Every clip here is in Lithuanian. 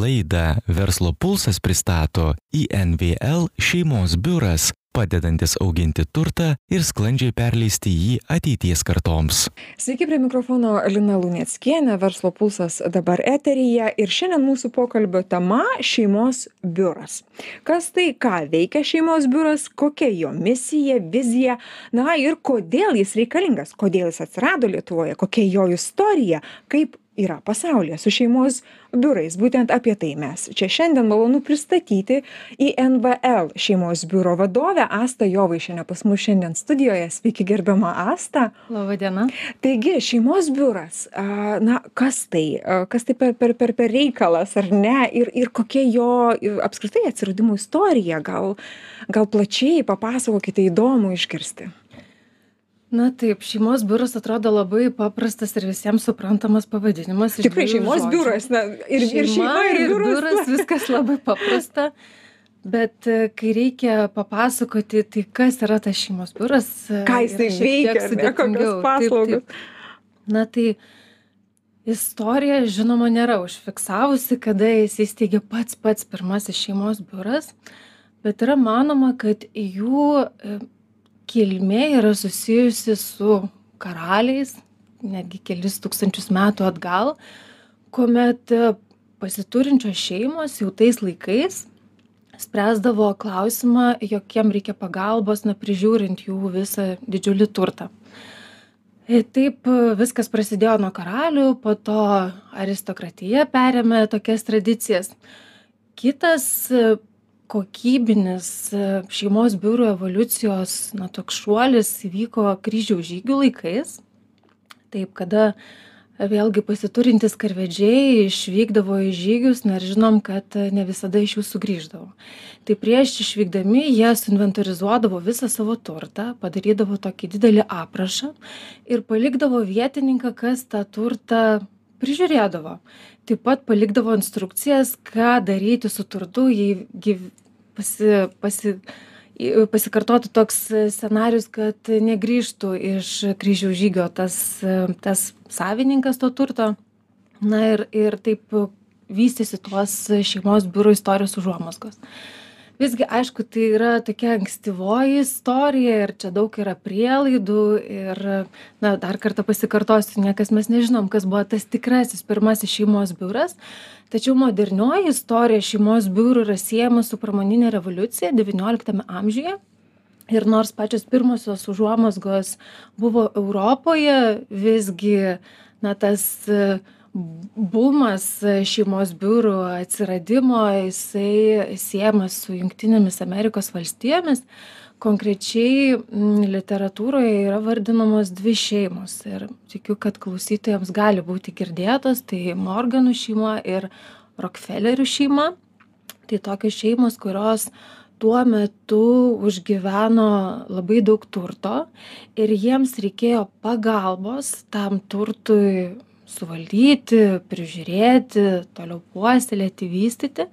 Laidą Verslo pulsas pristato INVL šeimos biuras, padedantis auginti turtą ir sklandžiai perleisti jį ateities kartoms. Sveiki prie mikrofono Lina Lunieckienė, Verslo pulsas dabar eteryje ir šiandien mūsų pokalbio tema - šeimos biuras. Kas tai, ką veikia šeimos biuras, kokia jo misija, vizija, na ir kodėl jis reikalingas, kodėl jis atsirado Lietuvoje, kokia jo istorija, kaip yra pasaulyje su šeimos biurais. Būtent apie tai mes čia šiandien malonu pristatyti invl šeimos biuro vadovę astą jovaišienę pas mus šiandien studijoje. Sveiki gerbiama asta. Laba diena taigi šeimos biuras a na kas tai kas tai per per per per reikalas ar ne? Ir ir kokia jo apskritai atsiradimo istorija? Gal gal plačiai papasakokite įdomu išgirsti na taip šeimos biuras atrodo labai paprastas ir visiems suprantamas pavadinimas tikrai šeimos biuras na ir ir šeima ir biuras. viskas labai paprasta. Bet e, kai reikia papasakoti tai kas yra tas šeimos biuras e, ką jisai veikia ne kokios paslaugos. Na tai istorija žinoma nėra užfiksavusi kada įsisteigė pats pats pirmasis šeimos biuras bet yra manoma kad jų e, kilmė yra susijusi su karaliais, netgi kelis tūkstančius metų atgal, kuomet e, pasiturinčios šeimos jau tais laikais spręsdavo klausimą, jokiem reikia pagalbos, na, prižiūrint jų visą didžiulį turtą. E, taip e, viskas prasidėjo nuo karalių, po to aristokratija perėmė tokias tradicijas. Kitas kokybinis e, šeimos biurų evoliucijos na toks šuolis įvyko kryžiaus žygių laikais. Taip kada vėlgi pasiturintys karvedžiai išvykdavo į žygius na ir žinom kad ne visada iš jų sugrįždavo. Tai prieš išvykdami jie suinventorizuodavo visą savo turtą padarydavo tokį didelį aprašą ir palikdavo vietininką kas tą turtą prižiūrėdavo. Taip pat palikdavo instrukcijas ką daryti su turtu jei gyv pasi pasi pasikartotų toks scenarijus kad negrįžtų iš kryžiaus žygio tas tas savininkas to turto. Na ir ir taip vystėsi tos šeimos biurų istorijos užuomazgos visgi aišku tai yra tokia ankstyvoji istorija ir čia daug yra prielaidų ir na dar kartą pasikartosiu niekas mes nežinom kas buvo tas tikrasis pirmasis šeimos biuras tačiau modernioji istorija šeimos biurų yra siejama su pramonine revoliucija devynioliktame amžiuje. Ir nors pačios pirmosios užuomazgos buvo europoje visgi na tas bumas šeimos biurų atsiradimo jisai siejamas su jungtinėmis amerikos valstijomis. Konkrečiai literatūroje yra vardinamos dvi šeimos ir tikiu kad klausytojams gali būti girdėtos tai morganų šeima ir rokfelerių šeima. Tai tokios šeimos kurios tuo metu užgyveno labai daug turto ir jiems reikėjo pagalbos tam turtui suvaldyti prižiūrėti toliau puoselėti vystyti.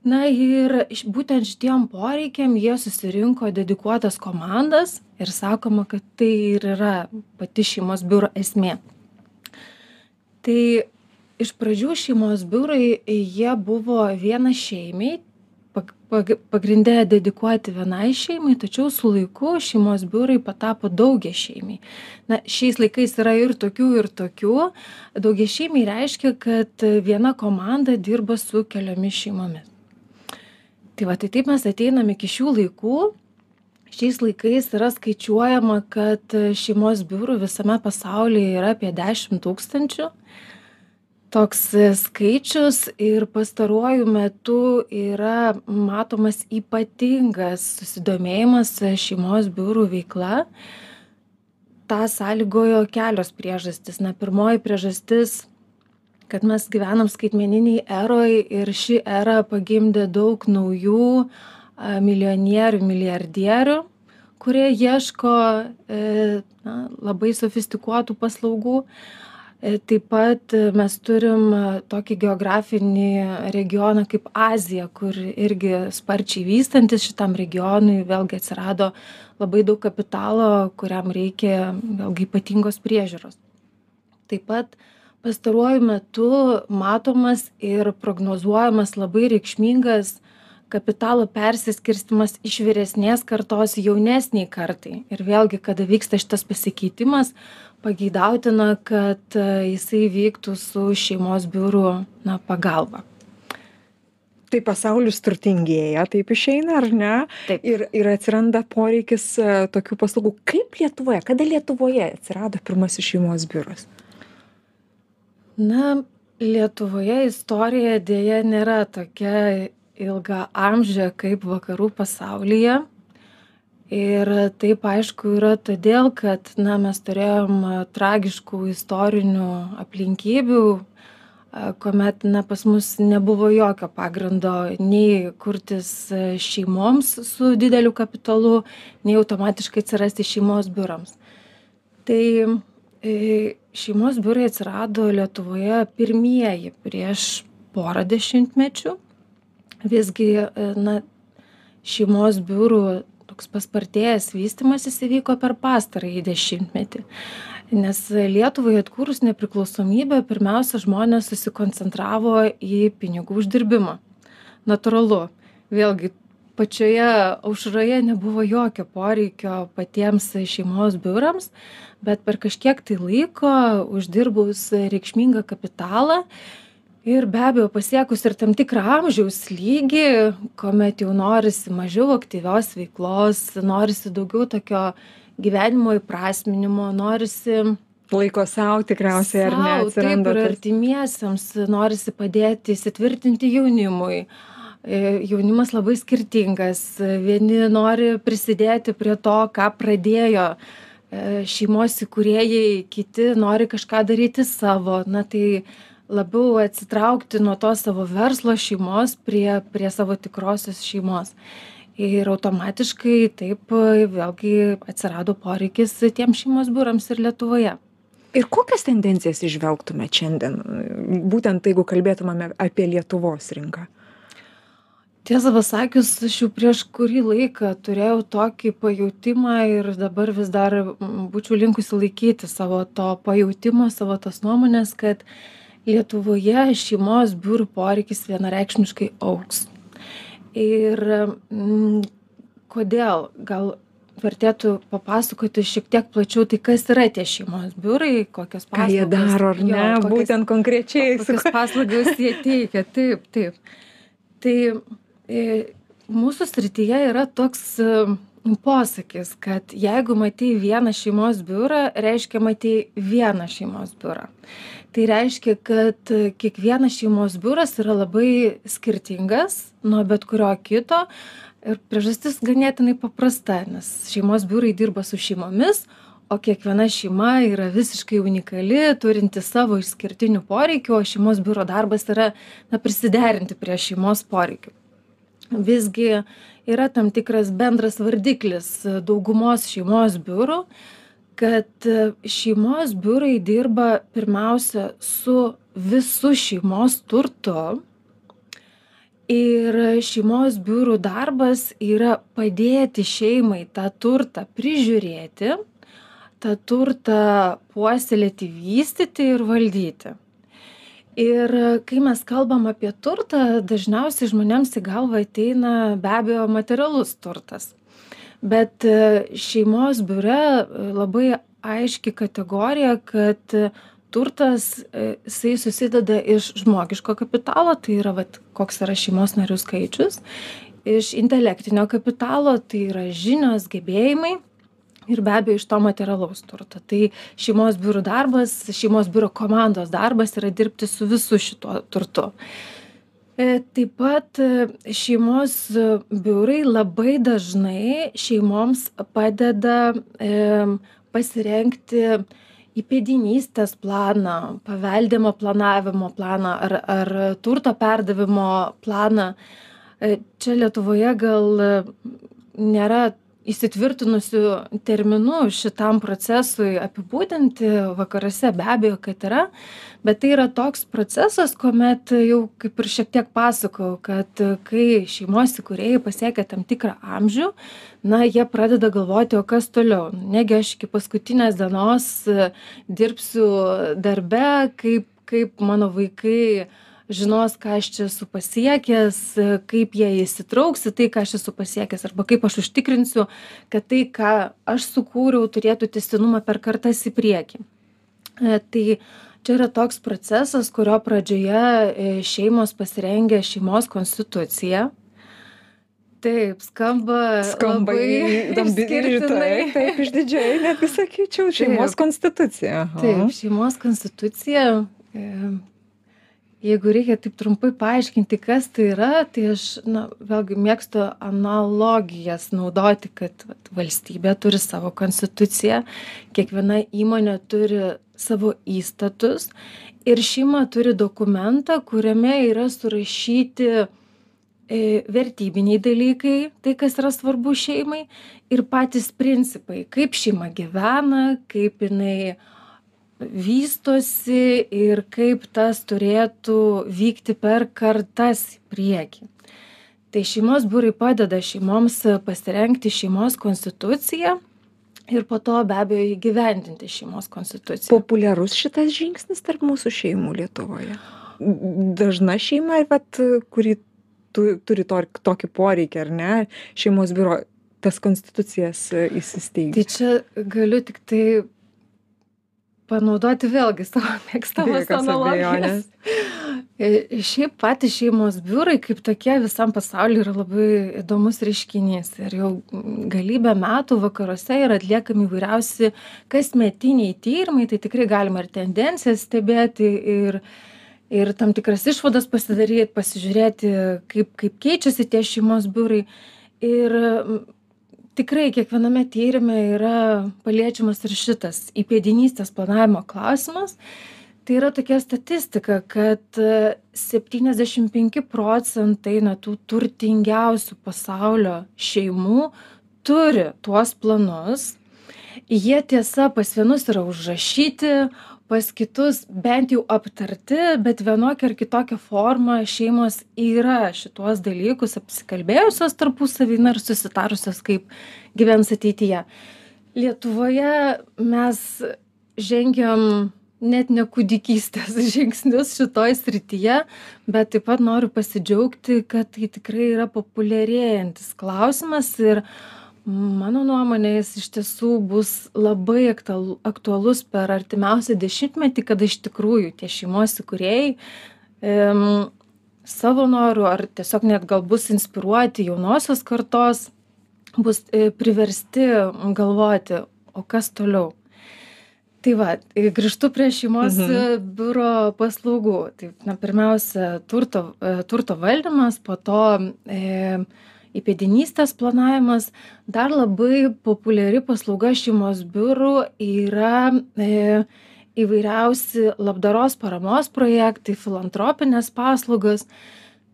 Na ir būtent šitiem poreikiam jie susirinko dedikuotas komandas ir sakoma kad tai ir yra pati šeimos biuro esmė. Tai iš pradžių šeimos biurai jie buvo vienašeimiai pag pagrinde dedikuoti vienai šeimai tačiau su laiku šeimos biurai patapo daugiašeimiai na šiais laikais yra ir tokių ir tokių. Daugiašeimiai reiškia kad viena komanda dirba su keliomis šeimomis. Tai va tai taip mes ateinam iki šių laikų. Šiais laikais yra skaičiuojama kad šeimos biurų visame pasaulyje yra apie dešim tūkstančių toks e, skaičius ir pastaruoju metu yra matomas ypatingas susidomėjimas e, šeimos biurų veikla. Tą sąlygojo kelios priežastys. Na pirmoji priežastis kad mes gyvenam skaitmeninėj eroj ir ši era pagimdė daug naujų milijonierių milijardierių kurie ieško e, na labai sofistikuotų paslaugų. E, taip pat e, mes turim e, tokį geografinį regioną kaip Azija, kur irgi sparčiai vystantis šitam regionui vėlgi atsirado labai daug kapitalo, kuriam reikia vėlgi ypatingos priežiūros. Taip pat pastaruoju metu matomas ir prognozuojamas labai reikšmingas kapitalo persiskirstymas iš vyresnės kartos jaunesnei kartai ir vėlgi kada vyksta šitas pasikeitimas pageidautina kad e, jisai vyktų su šeimos biurų na pagalba. Tai pasaulis turtingėja taip išeina ar ne? Taip. ir ir atsiranda poreikis e, tokių paslaugų. Kaip lietuvoje kada lietuvoje atsirado pirmasis šeimos biuras? Na lietuvoje istorija deja nėra tokia ilgaamžė kaip vakarų pasaulyje ir taip aišku yra todėl kad na mes turėjom tragiškų istorinių aplinkybių a, kuomet na pas mus nebuvo jokio pagrindo nei kurtis e, šeimoms su dideliu kapitalu nei automatiškai atsirasti šeimos biurams. Tai e, šeimos biurai atsirado lietuvoje pirmieji prieš porą dešimtmečių. Visgi e, na šeimos biurų toks paspartėjęs vystymasis įvyko per pastarąjį dešimtmetį. Nes lietuvai atkūrus nepriklausomybę pirmiausia žmonės susikoncentravo į pinigų uždirbimą. Natūralu vėlgi pačioje aušroje nebuvo jokio poreikio patiems šeimos biurams bet per kažkiek tai laiko uždirbus reikšmingą kapitalą ir be abejo pasiekus ir tam tikrą amžiaus lygį kuomet jau norisi mažiau aktyvios veiklos norisi daugiau tokio gyvenimo įprasminimo norisi laiko sau tikriausiai ar ne sau, taip atsiranda ir artimiesiems norisi padėti įsitvirtinti jaunimui. E, jaunimas labai skirtingas. Vieni nori prisidėti prie to ką pradėjo e, šeimos įkūrėjai kiti nori kažką daryti savo. Na tai labiau atsitraukti nuo to savo verslo šeimos prie prie savo tikrosios šeimos. Ir automatiškai taip e, vėlgi atsirado poreikis tiems šeimos biurams ir lietuvoje. Ir kokias tendencijas įžvelgtumėt šiandien būtent jeigu kalbėtumėme apie lietuvos rinką? Tiesą pasakius aš jau prieš kurį laiką turėjau tokį pajautimą ir dabar vis dar būčiau linkusi laikyti savo to pajautimo savo tos nuomonės kad lietuvoje šeimos biurų poreikis vienareikšmiškai augs. Ir mm, kodėl? Gal vertėtų papasakoti šiek tiek plačiau tai kas yra tie šeimos biurai kokias ką jie paslaugas daro ar jo, ne? kokias- būtent konkrečiai kokias paslaugas jie teikia. Taip taip. Tai e, mūsų srityje yra toks e, posakis kad jeigu matei vieną šeimos biurą reiškia matei vieną šeimos biurą. Tai reiškia kad kiekvienas šeimos biuras yra labai skirtingas nuo bet kurio kito ir priežastis ganėtinai paprasta nes šeimos biurai dirba su šeimomis o kiekviena šeima yra visiškai unikali turinti savo išskirtinių poreikių o šeimos biuro darbas yra na prisiderinti prie šeimos poreikių. Visgi yra tam tikras bendras vardiklis daugumos šeimos biurų kad šeimos biurai dirba pirmiausia su visu šeimos turtu. Ir šeimos biurų darbas yra padėti šeimai tą turtą prižiūrėti tą turtą puoselėti vystyti ir valdyti ir kai mes kalbam apie turtą dažniausiai žmonėms į galvą ateina be abejo materialus turtas. Bet šeimos biure labai aiški kategorija kad turtas jisai susideda iš žmogiško kapitalo tai yra vat koks yra šeimos narių skaičius iš intelektinio kapitalo tai yra žinios gebėjimai ir be abejo iš to materialaus turto tai šeimos biurų darbas šeimos biuro komandos darbas yra dirbti su visu šituo turtu e, Taip pat šeimos biurai labai dažnai šeimoms padeda e, pasirengti įpėdinystės planą, paveldimo planavimo planą ar, ar turto perdavimo planą. E, Čia Lietuvoje gal nėra įsitvirtinusių terminų šitam procesui apibūdinti vakaruose be abejo kad yra bet tai yra toks procesas kuomet jau kaip ir šiek tiek pasakojau kad kai šeimos įkūrėjai pasiekia tam tikrą amžių na jie pradeda galvoti o kas toliau? Negi aš iki paskutinės dienos dirbsiu darbe kaip kaip mano vaikai žinos ką aš čia esu pasiekęs kaip jie įsitrauks į tai ką aš esu pasiekęs arba kaip aš užtikrinsiu kad tai ką aš sukūriau turėtų tęstinumą per kartas į priekį e, tai čia yra toks procesas kurio pradžioje e, šeimos pasirengia šeimos konstituciją Taip, skamba. Skamba išskirtinai. Taip, išdidžiai, netgi sakyčiau, šeimos taip, konstitucija. Aha. Taip, šeimos konstitucija. Jeigu reikia taip trumpai paaiškinti kas tai yra tai aš na vėlgi mėgstu analogijas naudoti kad vat valstybė turi savo konstituciją kiekviena įmonė turi savo įstatus ir šeima turi dokumentą kuriame yra surašyti e, vertybiniai dalykai tai kas yra svarbu šeimai ir patys principai kaip šeima gyvena kaip jinai vystosi ir kaip tas turėtų vykti per kartas į priekį. Tai šeimos biurai padeda šeimoms pasirengti šeimos konstituciją ir po to be abejo įgyvendinti šeimos konstituciją. Populiarus šitas žingsnis tarp mūsų šeimų Lietuvoje. Dažna šeima, bet, kuri tu, turi to, tokį poreikį, ar ne, šeimos biuro tas konstitucijas įsisteigti. Tai čia galiu tik tai panaudoti vėlgi savo mėgstamas analogijas. E, šiaip patys šeimos biurai kaip tokie visam pasauliu yra labai įdomus reiškinys ir jau galybę metų vakaruose yra atliekami įvairiausi kasmetiniai tyrimai, tai tikrai galima ir tendencijas stebėti ir, ir tam tikras išvadas pasidaryti, pasižiūrėti, kaip, kaip keičiasi tie šeimos biurai. Ir tikrai kiekviename tyrime yra paliečiamas ir šitas įpėdinystės planavimo klausimas. Tai yra tokia statistika, kad 75 procentai na, tų turtingiausių pasaulio šeimų turi tuos planus. Jie tiesa pas vienus yra užrašyti, pas kitus bent jau aptarti bet vienokia ar kitokia forma šeimos yra šituos dalykus apsikalbėjusios tarpusavy na ir susitarusios kaip gyvens ateityje. Lietuvoje mes žengiam net ne kūdikystės žingsnius šitoj srityje bet taip pat noriu pasidžiaugti kad tai tikrai yra populiarėjantis klausimas ir mano nuomone jis iš tiesų bus labai aktualu aktualus per artimiausią dešimtmetį kada iš tikrųjų tie šeimos įkūrėjai em, savo noru ar tiesiog net gal bus inspiruoti jaunosios kartos, bus e, priversti galvoti, o kas toliau. Tai va, grįžtu prie šeimos mhm. biuro paslaugų. Tai, na, pirmiausia, turto, e, turto valdymas, po to e, įpėdinystės planavimas. Dar labai populiari paslauga šeimos biurų yra e, įvairiausi labdaros paramos projektai filantropinės paslaugos.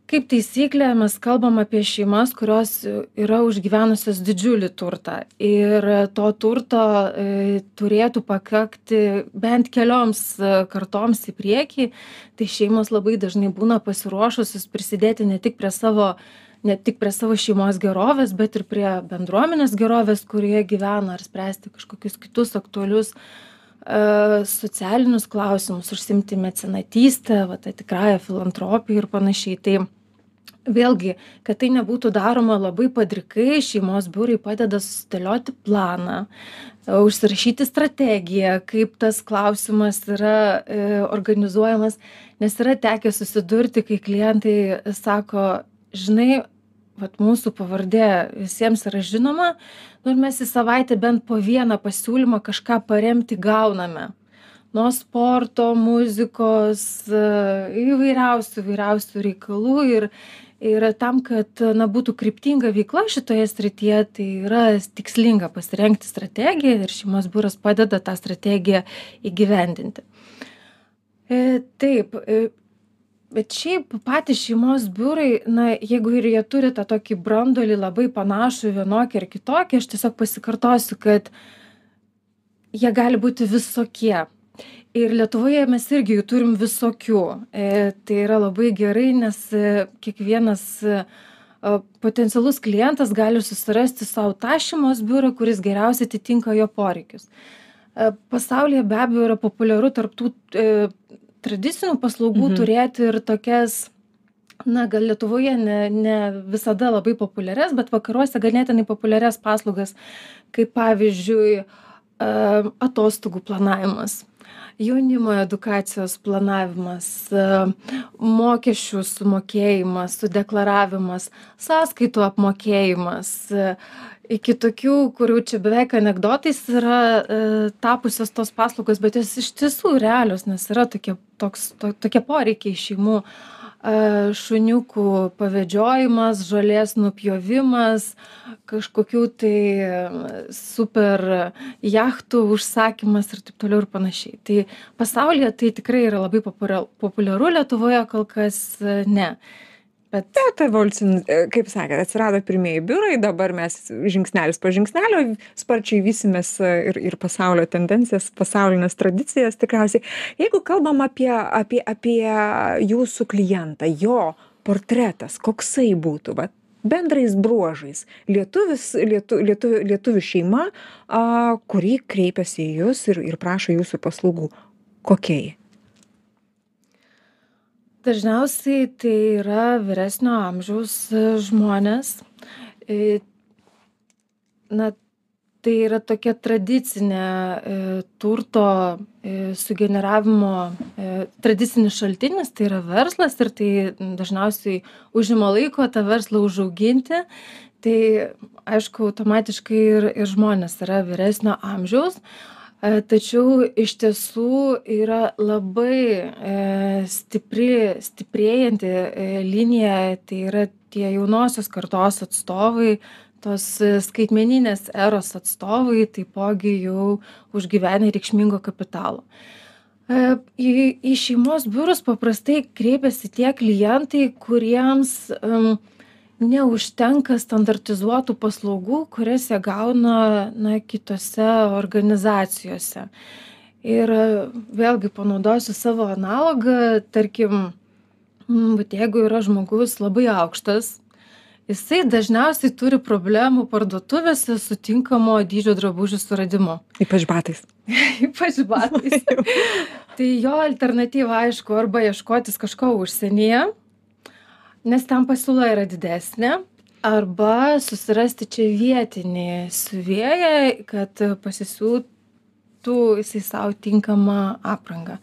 Kaip taisyklė mes kalbam apie šeimas kurios yra užgyvenusios didžiulį turtą. Ir to turto e, turėtų pakakti bent kelioms kartoms į priekį. Tai šeimos labai dažnai būna pasiruošusios prisidėti ne tik prie savo ne tik prie savo šeimos gerovės bet ir prie bendruomenės gerovės kurioje gyvena ar spręsti kažkokius kitus aktualius e, socialinius klausimus užsiimti mecenatyste va ta tikrąja filantropija ir panašiai. Tai vėlgi kad tai nebūtų daroma labai padrikai šeimos biurai padeda susidėlioti planą e, užsirašyti strategiją kaip tas klausimas yra e, organizuojamas nes yra tekę susidurti kai klientai sako žinai vat mūsų pavardė visiems yra žinoma. Nu ir mes į savaitę bent po vieną pasiūlymą kažką paremti gauname. Nuo sporto muzikos įvairiausių įvairiausių reikalų ir ir tam kad na būtų kryptinga veikla šitoje srityje tai yra tikslinga pasirengti strategiją ir šeimos biuras padeda tą strategiją įgyvendinti. E, taip e, bet šiaip patys šeimos biurai na jeigu ir jie turi tą tokį branduolį labai panašų vienokį ar kitokį aš tiesiog pasikartosiu kad jie gali būti visokie. Ir lietuvoje mes irgi jų turim visokių. E, tai yra labai gerai nes e, kiekvienas e, potencialus klientas gali susirasti sau tą šeimos biurą kuris geriausiai atitinka jo poreikius. Pasaulyje be abejo yra populiaru tarp tų tradicinių paslaugų mhm. turėti ir tokias, na, gal Lietuvoje ne, ne visada labai populiarias, bet vakaruose ganėtinai populiarias paslaugas, kaip pavyzdžiui atostogų planavimas jaunimo edukacijos planavimas, mokesčių sumokėjimas, sudeklaravimas, sąskaitų apmokėjimas iki tokių kurių čia beveik anekdotais yra e, tapusios tos paslaugos bet jos iš tiesų realios nes yra tokie toks to tokie poreikiai šeimų e, šuniukų pavedžiojimas žolės nupjovimas kažkokių tai super jachtų užsakymas ir taip toliau ir panašiai. Tai pasaulyje tai tikrai yra labai populiaru lietuvoje kol kas ne bet bet evoliucin kaip sakėt atsirado pirmieji biurai dabar mes žingsnelis po žingsnelio sparčiai vysimės ir ir pasaulio tendencijas pasaulines tradicijas tikriausiai. Jeigu kalbam apie apie apie jūsų klientą jo portretas koksai būtų vat bendrais bruožais lietuvis lietu lietuvių lietuvių šeima a kuri kreipiasi į jus ir ir prašo jūsų paslaugų kokia ji dažniausiai tai yra vyresnio amžiaus e, žmonės. E, na, tai yra tokia tradicinė e, turto sugeneravimo tradicinis šaltinis, tai yra verslas ir tai dažniausiai užima laiko tą verslą užauginti. Tai aišku, automatiškai ir, ir žmonės yra vyresnio amžiaus. E, tačiau iš tiesų yra labai e, stipri, stiprėjanti e, linija, tai yra tie jaunosios kartos atstovai, tos skaitmeninės eros atstovai, taipogi jau užgyvenę reikšmingo kapitalo. Į, į šeimos biurus paprastai kreipiasi tie klientai, kuriems neužtenka standartizuotų paslaugų kurias jie gauna na kitose organizacijose. Ir vėlgi panaudosiu savo analogą tarkim vat jeigu yra žmogus labai aukštas jisai dažniausiai turi problemų parduotuvėse su tinkamo dydžio drabužių suradimu. Ypač batais. Ypač batais. Tai jo alternatyva aišku arba ieškotis kažko užsienyje nes ten pasiūla yra didesnė. Arba susirasti čia vietinį siuvėją kad pasisiūtų jisai sau tinkamą aprangą.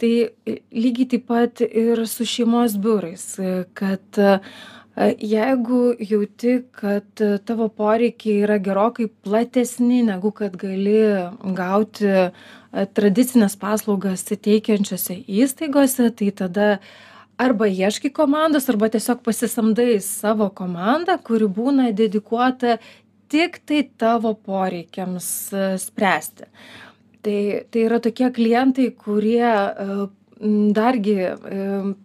Tai lygiai taip pat ir su šeimos biurais kad jeigu jauti kad tavo poreikiai yra gerokai platesni negu kad gali gauti tradicines paslaugas teikiančiose įstaigose tai tada arba ieškai komandos arba tiesiog pasisamdai savo komandą kuri būna dedikuota tiktai tavo poreikiams e, spręsti tai tai yra tokie klientai kurie e, dargi e,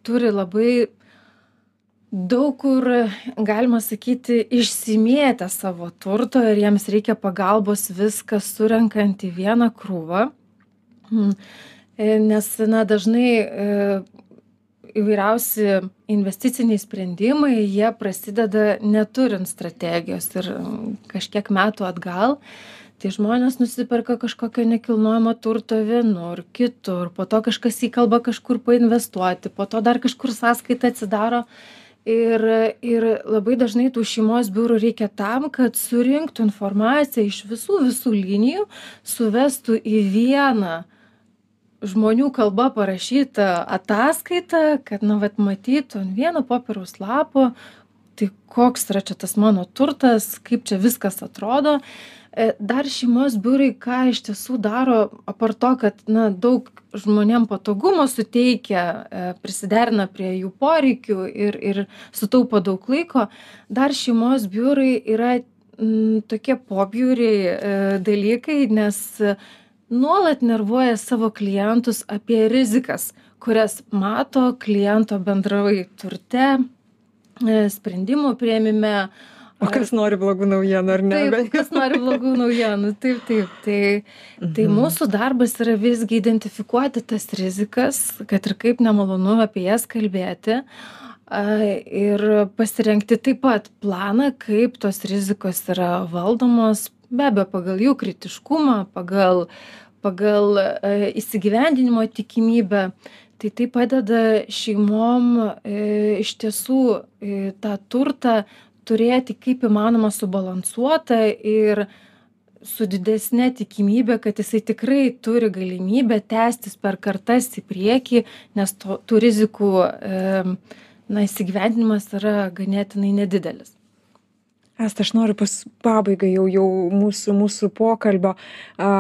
turi labai daug kur galima sakyti išsimėtę savo turto ir jiems reikia pagalbos viską surenkant į vieną krūvą mm. nes na dažnai įvairiausi investiciniai sprendimai jie prasideda neturint strategijos ir kažkiek metų atgal. Tai žmonės nusiperka kažkokio nekilnojamo turto vienur kitur po to kažkas įkalba kažkur painvestuoti po to dar kažkur sąskaitą atsidaro. Ir ir labai dažnai tų šeimos biurų reikia tam kad surinktų informaciją iš visų visų linijų suvestų į vieną žmonių kalba parašytą ataskaitą kad na vat matytų ant vieno popieriaus lapo tai koks yra čia tas mano turtas kaip čia viskas atrodo. E, dar šeimos biurai ką iš tiesų daro apart to kad na daug žmonėm patogumo suteikia e, prisiderina prie jų poreikių ir ir sutaupo daug laiko dar šeimos biurai yra tokie pobjauriai e, dalykai nes nuolat nervuoja savo klientus apie rizikas kurias mato kliento bendravai turte, e, sprendimų prieimime. O kas nori blogų naujienų, ar ne? Taip, kas nori blogų naujienų, taip, taip. Tai, tai mhm. mūsų darbas yra visgi identifikuoti tas rizikas, kad ir kaip nemalonu apie jas kalbėti. Ir pasirengti taip pat planą, kaip tos rizikos yra valdomos, be abejo, pagal jų kritiškumą, pagal, pagal įsigyvendinimo tikimybę tai tai padeda šeimom e, iš tiesų e, tą turtą turėti kaip įmanoma subalansuotą ir su didesne tikimybe, kad jisai tikrai turi galimybę tęstis per kartas į priekį, nes to, tų rizikų e, na, įsigyvendinimas yra ganėtinai nedidelis. Asta, aš noriu pas pabaigą jau, jau mūsų, mūsų pokalbio, a,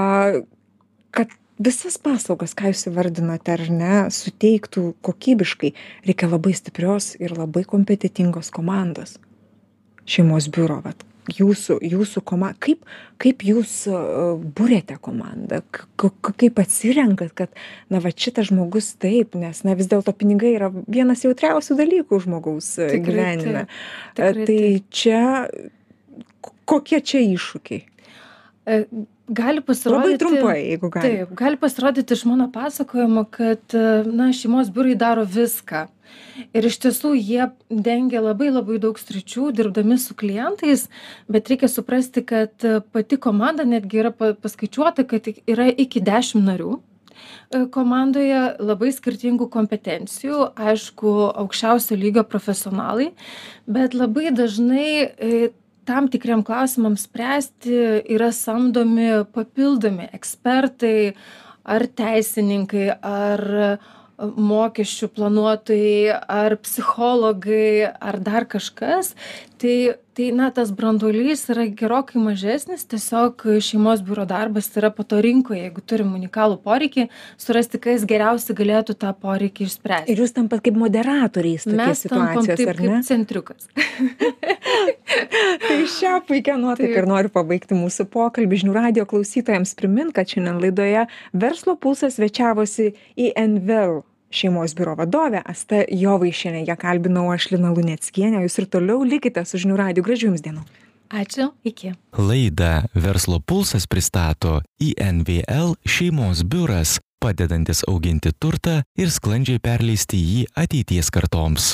kad visas paslaugas ką jūs įvardinote ar ne suteiktų kokybiškai reikia labai stiprios ir labai kompetentingos komandos. Šeimos biuro vat jūsų jūsų koma kaip kaip jūs buriate komandą? K kaip atsirenkat kad na vat šitas žmogus taip nes na vis dėlto pinigai yra vienas jautriausių dalykų žmogaus gyvenime. tai čia kokie čia iššūkiai? E, gali pasirodyti. Labai trumpai, jeigu gali. Taip, gali pasirodyti iš mano pasakojimo, kad na, šeimos biurai daro viską. Ir iš tiesų jie dengia labai labai daug sričių, dirbdami su klientais, bet reikia suprasti, kad pati komanda netgi yra paskaičiuota, kad yra iki 10 narių e, komandoje labai skirtingų kompetencijų, aišku, aukščiausio lygio profesionalai, bet labai dažnai e, tam tikriem klausimams spręsti yra samdomi papildomi ekspertai ar teisininkai ar mokesčių planuotojai ar psichologai ar dar kažkas. Tai tai na tas branduolys yra gerokai mažesnis tiesiog šeimos biuro darbas yra po to rinkoje. Jeigu turim unikalų poreikį surasti kas geriausiai galėtų tą poreikį išspręsti. Ir jūs tampat kaip moderatoriais mes tampam taip kaip centriukas. Tai šią puikią nuotaiką ir noriu pabaigti mūsų pokalbį. Žinių radijo klausytojams primint kad šiandien laidoje verslo pulsas svečiavosi invel šeimos biuro vadovė asta jovaišienė. Ją kalbinau aš lina luneckienė. O jūs ir toliau likite su žinių radiju. Gražių jums dienų. Ačiū. Iki. Laidą verslo pulsas pristato invl šeimos biuras padedantis auginti turtą ir sklandžiai perleisti jį ateities kartoms